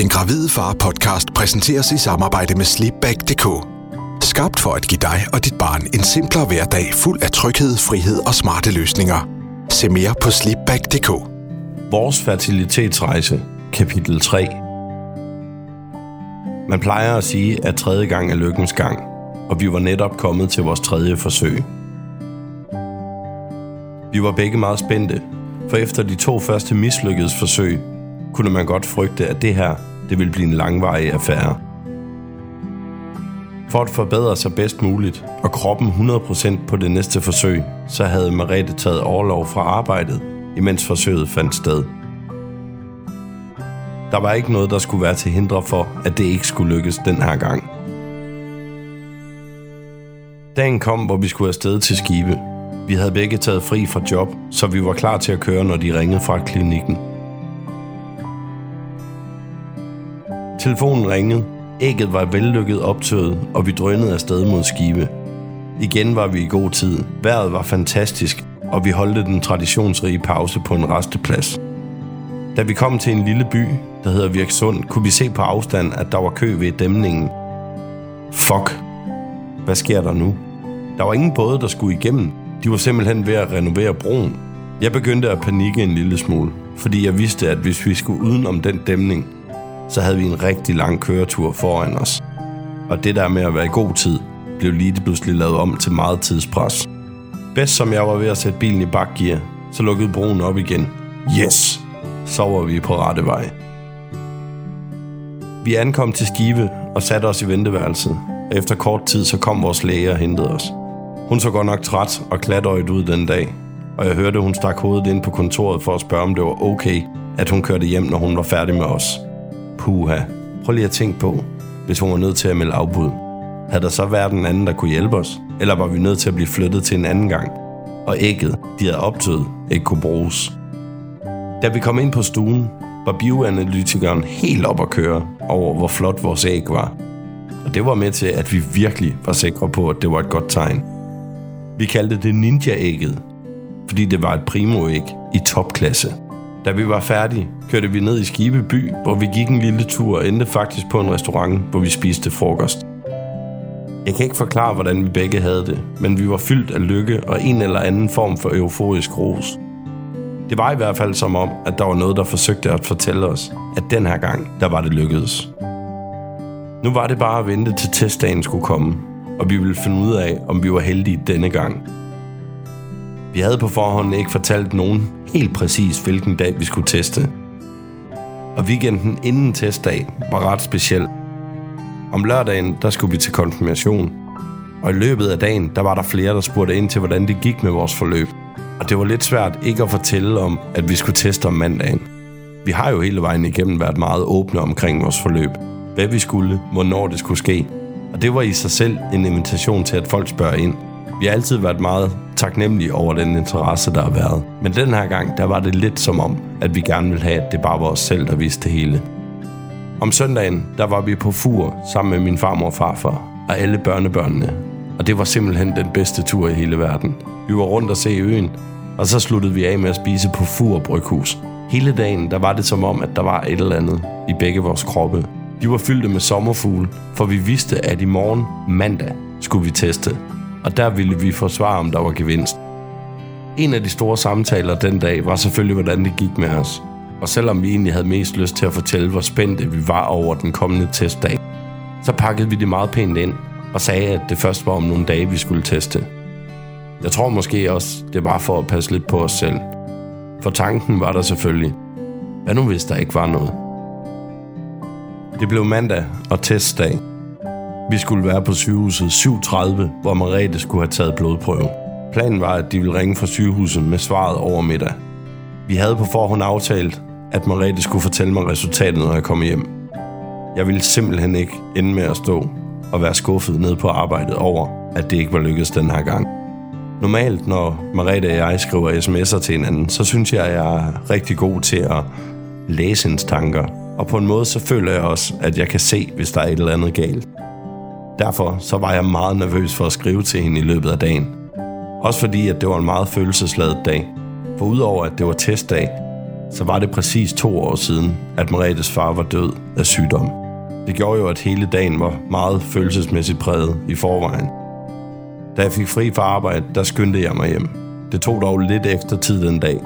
Den Gravide Far podcast præsenteres i samarbejde med Sleepback.dk. Skabt for at give dig og dit barn en simplere hverdag fuld af tryghed, frihed og smarte løsninger. Se mere på Sleepback.dk. Vores fertilitetsrejse, kapitel 3. Man plejer at sige, at tredje gang er lykkens gang, og vi var netop kommet til vores tredje forsøg. Vi var begge meget spændte, for efter de to første mislykkedes forsøg, kunne man godt frygte, at det her det ville blive en langvarig affære. For at forbedre sig bedst muligt, og kroppen 100% på det næste forsøg, så havde Marete taget overlov fra arbejdet, imens forsøget fandt sted. Der var ikke noget, der skulle være til hindre for, at det ikke skulle lykkes den her gang. Dagen kom, hvor vi skulle afsted til Skibe. Vi havde begge taget fri fra job, så vi var klar til at køre, når de ringede fra klinikken. Telefonen ringede. Ægget var vellykket optøet, og vi drønede afsted mod Skive. Igen var vi i god tid. Vejret var fantastisk, og vi holdte den traditionsrige pause på en resteplads. Da vi kom til en lille by, der hedder Virksund, kunne vi se på afstand, at der var kø ved dæmningen. Fuck. Hvad sker der nu? Der var ingen både, der skulle igennem. De var simpelthen ved at renovere broen. Jeg begyndte at panikke en lille smule, fordi jeg vidste, at hvis vi skulle udenom den dæmning, så havde vi en rigtig lang køretur foran os. Og det der med at være i god tid, blev lige pludselig lavet om til meget tidspres. Bedst som jeg var ved at sætte bilen i bakgear, så lukkede broen op igen. Yes! Så var vi på rette vej. Vi ankom til Skive og satte os i venteværelset. Efter kort tid så kom vores læge og hentede os. Hun så godt nok træt og klatøjet ud den dag, og jeg hørte, hun stak hovedet ind på kontoret for at spørge, om det var okay, at hun kørte hjem, når hun var færdig med os. Puha. Prøv lige at tænke på, hvis hun var nødt til at melde afbud. Havde der så været en anden, der kunne hjælpe os? Eller var vi nødt til at blive flyttet til en anden gang? Og ægget, de havde optøet, ikke kunne bruges. Da vi kom ind på stuen, var bioanalytikeren helt op at køre over, hvor flot vores æg var. Og det var med til, at vi virkelig var sikre på, at det var et godt tegn. Vi kaldte det ninja-ægget, fordi det var et primo-æg i topklasse. Da vi var færdige, kørte vi ned i Skibeby, hvor vi gik en lille tur og endte faktisk på en restaurant, hvor vi spiste frokost. Jeg kan ikke forklare, hvordan vi begge havde det, men vi var fyldt af lykke og en eller anden form for euforisk ros. Det var i hvert fald som om, at der var noget, der forsøgte at fortælle os, at den her gang, der var det lykkedes. Nu var det bare at vente til testdagen skulle komme, og vi ville finde ud af, om vi var heldige denne gang. Vi havde på forhånd ikke fortalt nogen helt præcis, hvilken dag vi skulle teste. Og weekenden inden testdag var ret speciel. Om lørdagen, der skulle vi til konfirmation. Og i løbet af dagen, der var der flere, der spurgte ind til, hvordan det gik med vores forløb. Og det var lidt svært ikke at fortælle om, at vi skulle teste om mandagen. Vi har jo hele vejen igennem været meget åbne omkring vores forløb. Hvad vi skulle, hvornår det skulle ske. Og det var i sig selv en invitation til, at folk spørger ind. Vi har altid været meget taknemmelige over den interesse, der har været. Men den her gang, der var det lidt som om, at vi gerne ville have, at det bare var os selv, der vidste det hele. Om søndagen, der var vi på fur sammen med min farmor og farfar og alle børnebørnene. Og det var simpelthen den bedste tur i hele verden. Vi var rundt og se øen, og så sluttede vi af med at spise på Fur Bryghus. Hele dagen, der var det som om, at der var et eller andet i begge vores kroppe. De var fyldte med sommerfugle, for vi vidste, at i morgen, mandag, skulle vi teste og der ville vi få svar, om der var gevinst. En af de store samtaler den dag var selvfølgelig, hvordan det gik med os. Og selvom vi egentlig havde mest lyst til at fortælle, hvor spændte vi var over den kommende testdag, så pakkede vi det meget pænt ind og sagde, at det først var om nogle dage, vi skulle teste. Jeg tror måske også, det var for at passe lidt på os selv. For tanken var der selvfølgelig. Hvad nu hvis der ikke var noget? Det blev mandag og testdag, vi skulle være på sygehuset 7.30, hvor Marete skulle have taget blodprøve. Planen var, at de ville ringe fra sygehuset med svaret over middag. Vi havde på forhånd aftalt, at Marete skulle fortælle mig resultatet, når jeg kom hjem. Jeg ville simpelthen ikke ende med at stå og være skuffet ned på arbejdet over, at det ikke var lykkedes den her gang. Normalt, når Marete og jeg skriver sms'er til hinanden, så synes jeg, at jeg er rigtig god til at læse hendes tanker. Og på en måde så føler jeg også, at jeg kan se, hvis der er et eller andet galt. Derfor så var jeg meget nervøs for at skrive til hende i løbet af dagen. Også fordi, at det var en meget følelsesladet dag. For udover at det var testdag, så var det præcis to år siden, at Maretes far var død af sygdom. Det gjorde jo, at hele dagen var meget følelsesmæssigt præget i forvejen. Da jeg fik fri fra arbejde, der skyndte jeg mig hjem. Det tog dog lidt efter tid den dag.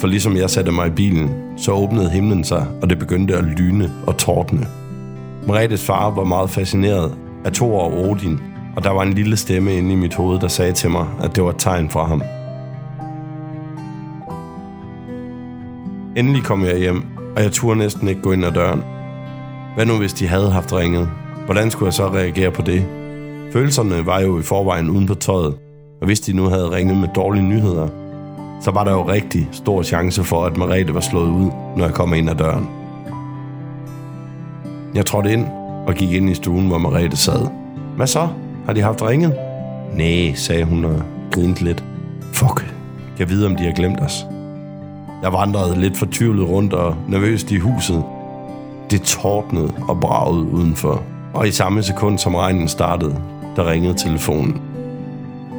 For ligesom jeg satte mig i bilen, så åbnede himlen sig, og det begyndte at lyne og tordne. Maretes far var meget fascineret af to og Odin, og der var en lille stemme inde i mit hoved, der sagde til mig, at det var et tegn fra ham. Endelig kom jeg hjem, og jeg turde næsten ikke gå ind ad døren. Hvad nu, hvis de havde haft ringet? Hvordan skulle jeg så reagere på det? Følelserne var jo i forvejen uden på tøjet, og hvis de nu havde ringet med dårlige nyheder, så var der jo rigtig stor chance for, at Marete var slået ud, når jeg kom ind ad døren. Jeg trådte ind og gik ind i stuen, hvor Marete sad. Hvad så? Har de haft ringet? Nej, sagde hun og grinte lidt. Fuck, jeg ved, om de har glemt os. Jeg vandrede lidt fortvivlet rundt og nervøst i huset. Det tordnede og bragede udenfor. Og i samme sekund, som regnen startede, der ringede telefonen.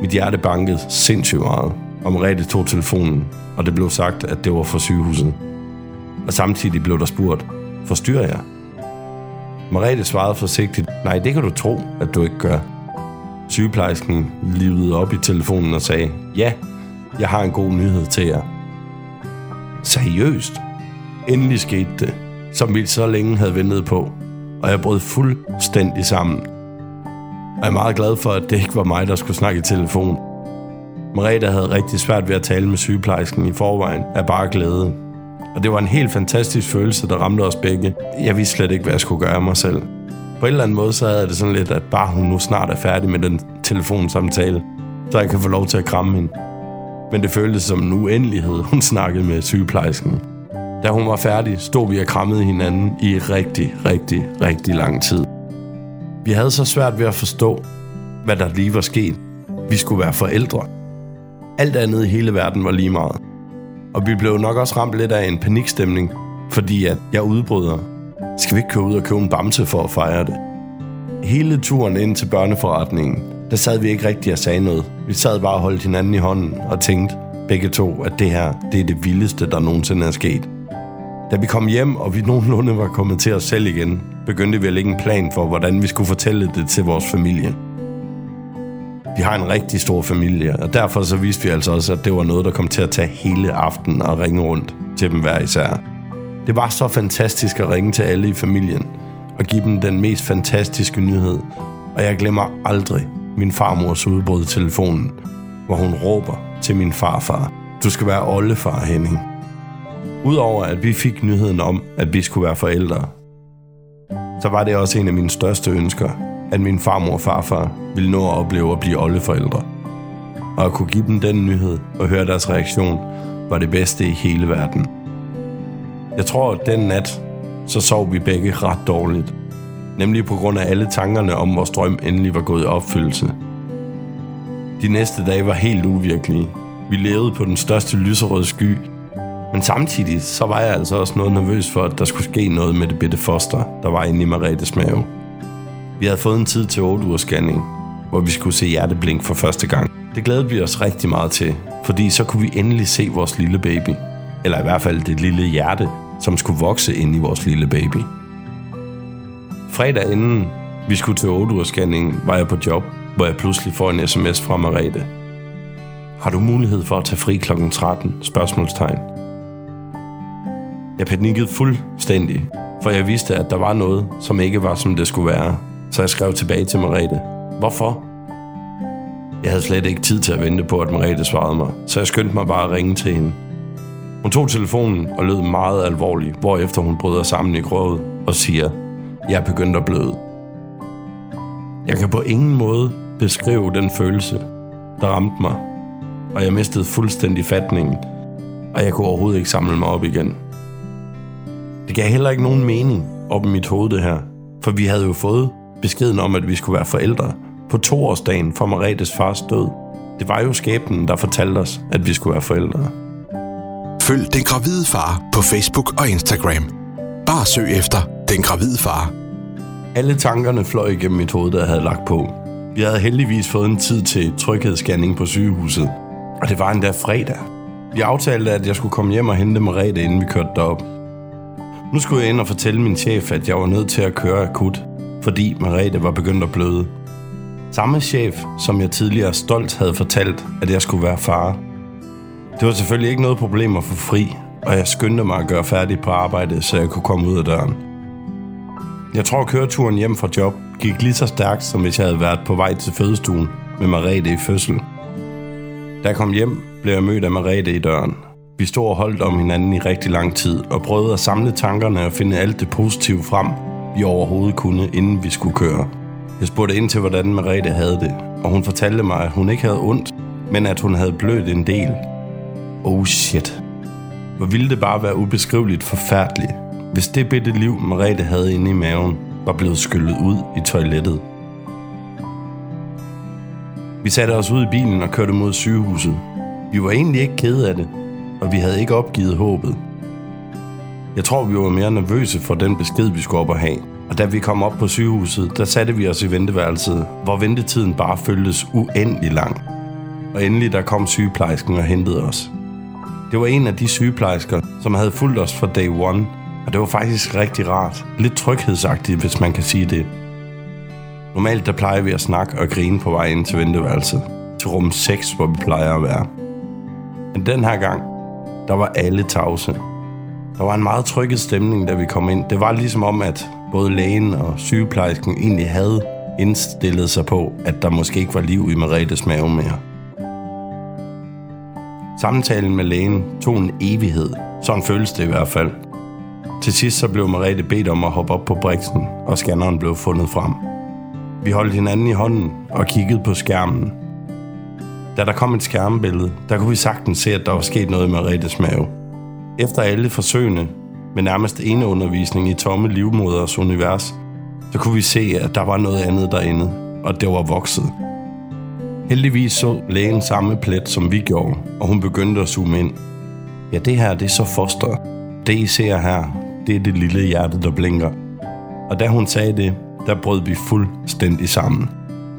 Mit hjerte bankede sindssygt meget, og Merete tog telefonen, og det blev sagt, at det var fra sygehuset. Og samtidig blev der spurgt, forstyrrer jeg? Marete svarede forsigtigt, nej, det kan du tro, at du ikke gør. Sygeplejersken livede op i telefonen og sagde, ja, jeg har en god nyhed til jer. Seriøst? Endelig skete det, som vi så længe havde ventet på, og jeg brød fuldstændig sammen. Og jeg er meget glad for, at det ikke var mig, der skulle snakke i telefon. Marita havde rigtig svært ved at tale med sygeplejersken i forvejen af bare glæde. Og det var en helt fantastisk følelse, der ramte os begge. Jeg vidste slet ikke, hvad jeg skulle gøre af mig selv. På en eller anden måde, så havde det sådan lidt, at bare hun nu snart er færdig med den telefonsamtale, så jeg kan få lov til at kramme hende. Men det føltes som en uendelighed, hun snakkede med sygeplejersken. Da hun var færdig, stod vi og krammede hinanden i rigtig, rigtig, rigtig lang tid. Vi havde så svært ved at forstå, hvad der lige var sket. Vi skulle være forældre. Alt andet i hele verden var lige meget. Og vi blev nok også ramt lidt af en panikstemning, fordi at jeg udbryder. Skal vi ikke køre ud og købe en bamse for at fejre det? Hele turen ind til børneforretningen, der sad vi ikke rigtig og sagde noget. Vi sad bare og holdt hinanden i hånden og tænkte begge to, at det her, det er det vildeste, der nogensinde er sket. Da vi kom hjem, og vi nogenlunde var kommet til os selv igen, begyndte vi at lægge en plan for, hvordan vi skulle fortælle det til vores familie. Vi har en rigtig stor familie, og derfor så vidste vi altså også, at det var noget, der kom til at tage hele aftenen og ringe rundt til dem hver især. Det var så fantastisk at ringe til alle i familien og give dem den mest fantastiske nyhed, og jeg glemmer aldrig min farmors udbrud i telefonen, hvor hun råber til min farfar, du skal være oldefar, Henning. Udover at vi fik nyheden om, at vi skulle være forældre, så var det også en af mine største ønsker, at min farmor og farfar ville nå at opleve at blive oldeforældre. Og at kunne give dem den nyhed og høre deres reaktion, var det bedste i hele verden. Jeg tror, at den nat, så sov vi begge ret dårligt. Nemlig på grund af alle tankerne om, vores drøm endelig var gået i opfyldelse. De næste dage var helt uvirkelige. Vi levede på den største lyserøde sky, men samtidig så var jeg altså også noget nervøs for, at der skulle ske noget med det bitte foster, der var inde i Maretes mave. Vi havde fået en tid til 8 ugers scanning, hvor vi skulle se hjerteblink for første gang. Det glædede vi os rigtig meget til, fordi så kunne vi endelig se vores lille baby. Eller i hvert fald det lille hjerte, som skulle vokse ind i vores lille baby. Fredag inden vi skulle til 8 ugers scanning, var jeg på job, hvor jeg pludselig får en sms fra Marete. Har du mulighed for at tage fri kl. 13? Spørgsmålstegn. Jeg panikkede fuldstændig, for jeg vidste, at der var noget, som ikke var, som det skulle være. Så jeg skrev tilbage til Marete. Hvorfor? Jeg havde slet ikke tid til at vente på, at Marete svarede mig, så jeg skyndte mig bare at ringe til hende. Hun tog telefonen og lød meget alvorlig, hvorefter hun bryder sammen i grøvet og siger, jeg er begyndt at bløde. Jeg kan på ingen måde beskrive den følelse, der ramte mig, og jeg mistede fuldstændig fatningen, og jeg kunne overhovedet ikke samle mig op igen. Det gav heller ikke nogen mening op i mit hoved, det her. For vi havde jo fået beskeden om, at vi skulle være forældre på toårsdagen for Maretes fars død. Det var jo skæbnen, der fortalte os, at vi skulle være forældre. Følg Den Gravide Far på Facebook og Instagram. Bare søg efter Den Gravide Far. Alle tankerne fløj igennem mit hoved, der jeg havde lagt på. Vi havde heldigvis fået en tid til tryghedsscanning på sygehuset, og det var endda fredag. Vi aftalte, at jeg skulle komme hjem og hente Merete, inden vi kørte derop. Nu skulle jeg ind og fortælle min chef, at jeg var nødt til at køre akut, fordi Merete var begyndt at bløde. Samme chef, som jeg tidligere stolt havde fortalt, at jeg skulle være far. Det var selvfølgelig ikke noget problem at få fri, og jeg skyndte mig at gøre færdig på arbejdet, så jeg kunne komme ud af døren. Jeg tror, at køreturen hjem fra job gik lige så stærkt, som hvis jeg havde været på vej til fødestuen med Marete i fødsel. Da jeg kom hjem, blev jeg mødt af Marete i døren. Vi stod og holdt om hinanden i rigtig lang tid og prøvede at samle tankerne og finde alt det positive frem, vi overhovedet kunne, inden vi skulle køre. Jeg spurgte ind til, hvordan Merete havde det, og hun fortalte mig, at hun ikke havde ondt, men at hun havde blødt en del. Oh shit. Hvor ville det bare være ubeskriveligt forfærdeligt, hvis det bitte liv, Merete havde inde i maven, var blevet skyllet ud i toilettet. Vi satte os ud i bilen og kørte mod sygehuset. Vi var egentlig ikke kede af det, og vi havde ikke opgivet håbet. Jeg tror, vi var mere nervøse for den besked, vi skulle op og have. Og da vi kom op på sygehuset, der satte vi os i venteværelset, hvor ventetiden bare føltes uendelig lang. Og endelig der kom sygeplejersken og hentede os. Det var en af de sygeplejersker, som havde fulgt os fra day one, og det var faktisk rigtig rart. Lidt tryghedsagtigt, hvis man kan sige det. Normalt der plejer vi at snakke og grine på vej ind til venteværelset. Til rum 6, hvor vi plejer at være. Men den her gang, der var alle tavse. Der var en meget trykket stemning, da vi kom ind. Det var ligesom om, at både lægen og sygeplejersken egentlig havde indstillet sig på, at der måske ikke var liv i Maretes mave mere. Samtalen med lægen tog en evighed. Sådan føles det i hvert fald. Til sidst så blev Marete bedt om at hoppe op på briksen, og scanneren blev fundet frem. Vi holdt hinanden i hånden og kiggede på skærmen. Da der kom et skærmbillede, der kunne vi sagtens se, at der var sket noget med Maretes mave. Efter alle forsøgene med nærmest ene undervisning i tomme livmoders univers, så kunne vi se, at der var noget andet derinde, og det var vokset. Heldigvis så lægen samme plet, som vi gjorde, og hun begyndte at zoome ind. Ja, det her, det er så foster. Det, I ser her, det er det lille hjerte, der blinker. Og da hun sagde det, der brød vi fuldstændig sammen.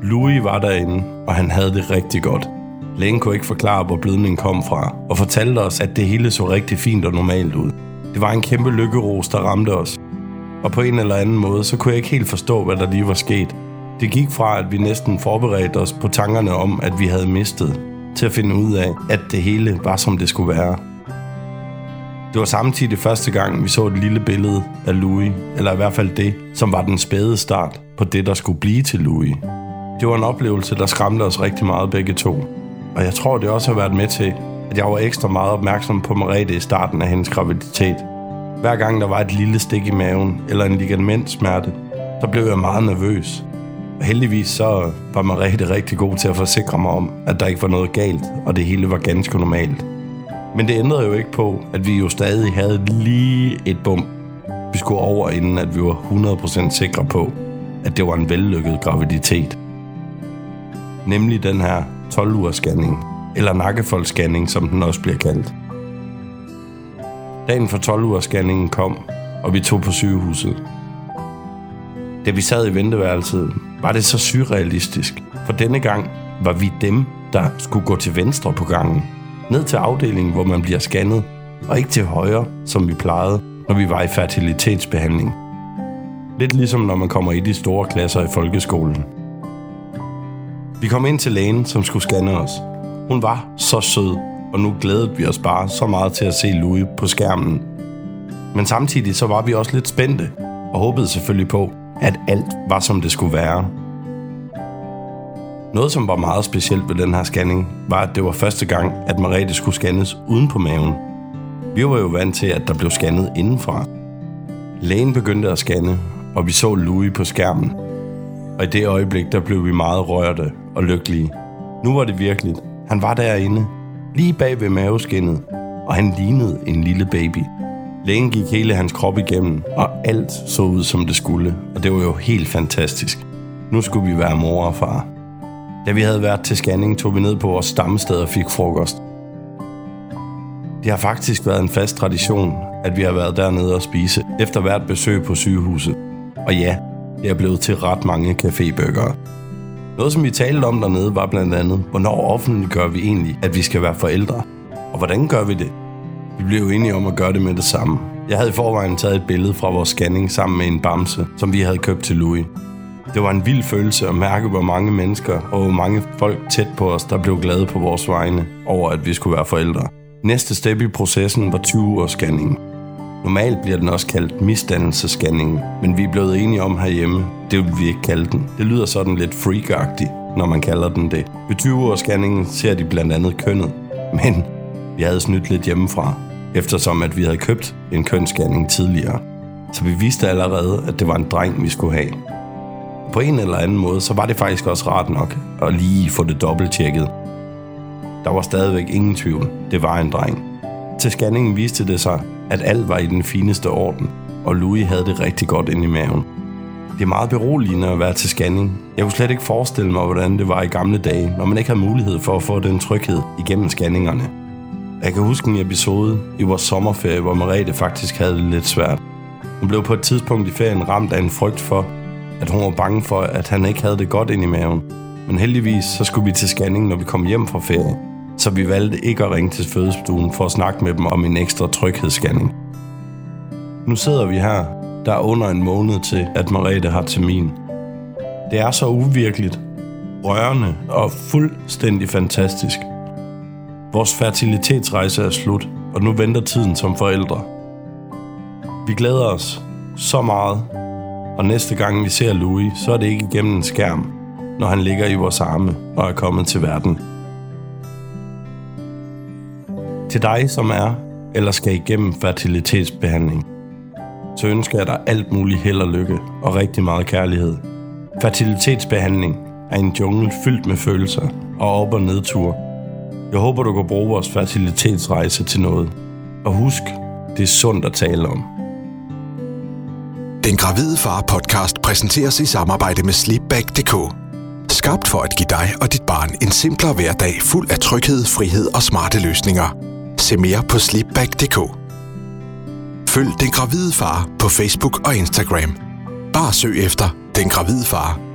Louis var derinde, og han havde det rigtig godt. Lægen kunne ikke forklare, hvor blødningen kom fra, og fortalte os, at det hele så rigtig fint og normalt ud. Det var en kæmpe lykkeros, der ramte os. Og på en eller anden måde, så kunne jeg ikke helt forstå, hvad der lige var sket. Det gik fra, at vi næsten forberedte os på tankerne om, at vi havde mistet, til at finde ud af, at det hele var, som det skulle være. Det var samtidig første gang, vi så et lille billede af Louis, eller i hvert fald det, som var den spæde start på det, der skulle blive til Louis. Det var en oplevelse, der skræmte os rigtig meget begge to. Og jeg tror, det også har været med til, at jeg var ekstra meget opmærksom på Merete i starten af hendes graviditet. Hver gang der var et lille stik i maven, eller en ligamentsmerte, så blev jeg meget nervøs. Og heldigvis så var Merete rigtig god til at forsikre mig om, at der ikke var noget galt, og det hele var ganske normalt. Men det ændrede jo ikke på, at vi jo stadig havde lige et bump, vi skulle over, inden at vi var 100% sikre på, at det var en vellykket graviditet. Nemlig den her 12-ugerscanning, eller nakkefoldscanning, som den også bliver kaldt. Dagen for 12 scanningen kom, og vi tog på sygehuset. Da vi sad i venteværelset, var det så surrealistisk, for denne gang var vi dem, der skulle gå til venstre på gangen ned til afdelingen, hvor man bliver scannet, og ikke til højre, som vi plejede, når vi var i fertilitetsbehandling. Lidt ligesom når man kommer i de store klasser i folkeskolen. Vi kom ind til lægen, som skulle scanne os. Hun var så sød, og nu glædede vi os bare så meget til at se Louis på skærmen. Men samtidig så var vi også lidt spændte, og håbede selvfølgelig på, at alt var som det skulle være. Noget, som var meget specielt ved den her scanning, var, at det var første gang, at Marete skulle scannes uden på maven. Vi var jo vant til, at der blev scannet indenfra. Lægen begyndte at scanne, og vi så Louis på skærmen. Og i det øjeblik, der blev vi meget rørte og lykkelige. Nu var det virkeligt. Han var derinde, lige bag ved maveskinnet, og han lignede en lille baby. Lægen gik hele hans krop igennem, og alt så ud, som det skulle. Og det var jo helt fantastisk. Nu skulle vi være mor og far. Da vi havde været til scanning, tog vi ned på vores stammested og fik frokost. Det har faktisk været en fast tradition, at vi har været dernede og spise efter hvert besøg på sygehuset. Og ja, det er blevet til ret mange cafébøger. Noget, som vi talte om dernede, var blandt andet, hvornår offentliggør vi egentlig, at vi skal være forældre? Og hvordan gør vi det? Vi blev enige om at gøre det med det samme. Jeg havde i forvejen taget et billede fra vores scanning sammen med en bamse, som vi havde købt til Louis. Det var en vild følelse at mærke, hvor mange mennesker og hvor mange folk tæt på os, der blev glade på vores vegne over, at vi skulle være forældre. Næste step i processen var 20 ugers scanning. Normalt bliver den også kaldt misdannelsescanning, men vi er blevet enige om herhjemme, det vil vi ikke kalde den. Det lyder sådan lidt freakagtigt, når man kalder den det. Ved 20 ugers scanningen ser de blandt andet kønnet, men vi havde snydt lidt hjemmefra, eftersom at vi havde købt en kønsscanning tidligere. Så vi vidste allerede, at det var en dreng, vi skulle have. På en eller anden måde, så var det faktisk også rart nok at lige få det dobbelttjekket. Der var stadigvæk ingen tvivl. Det var en dreng. Til scanningen viste det sig, at alt var i den fineste orden, og Louis havde det rigtig godt inde i maven. Det er meget beroligende at være til scanning. Jeg kunne slet ikke forestille mig, hvordan det var i gamle dage, når man ikke havde mulighed for at få den tryghed igennem scanningerne. Jeg kan huske en episode i vores sommerferie, hvor Merete faktisk havde det lidt svært. Hun blev på et tidspunkt i ferien ramt af en frygt for, at hun var bange for, at han ikke havde det godt ind i maven. Men heldigvis så skulle vi til scanning, når vi kom hjem fra ferie. Så vi valgte ikke at ringe til fødestuen for at snakke med dem om en ekstra tryghedsscanning. Nu sidder vi her, der er under en måned til, at Marete har termin. Det er så uvirkeligt, rørende og fuldstændig fantastisk. Vores fertilitetsrejse er slut, og nu venter tiden som forældre. Vi glæder os så meget, og næste gang vi ser Louis, så er det ikke igennem en skærm, når han ligger i vores arme og er kommet til verden. Til dig, som er eller skal igennem fertilitetsbehandling, så ønsker jeg dig alt muligt held og lykke og rigtig meget kærlighed. Fertilitetsbehandling er en jungle fyldt med følelser og op- og nedtur. Jeg håber, du kan bruge vores fertilitetsrejse til noget. Og husk, det er sundt at tale om. Den Gravide Far podcast præsenteres i samarbejde med Sleepback.dk. Skabt for at give dig og dit barn en simplere hverdag fuld af tryghed, frihed og smarte løsninger. Se mere på Sleepback.dk. Følg Den Gravide Far på Facebook og Instagram. Bare søg efter Den Gravide Far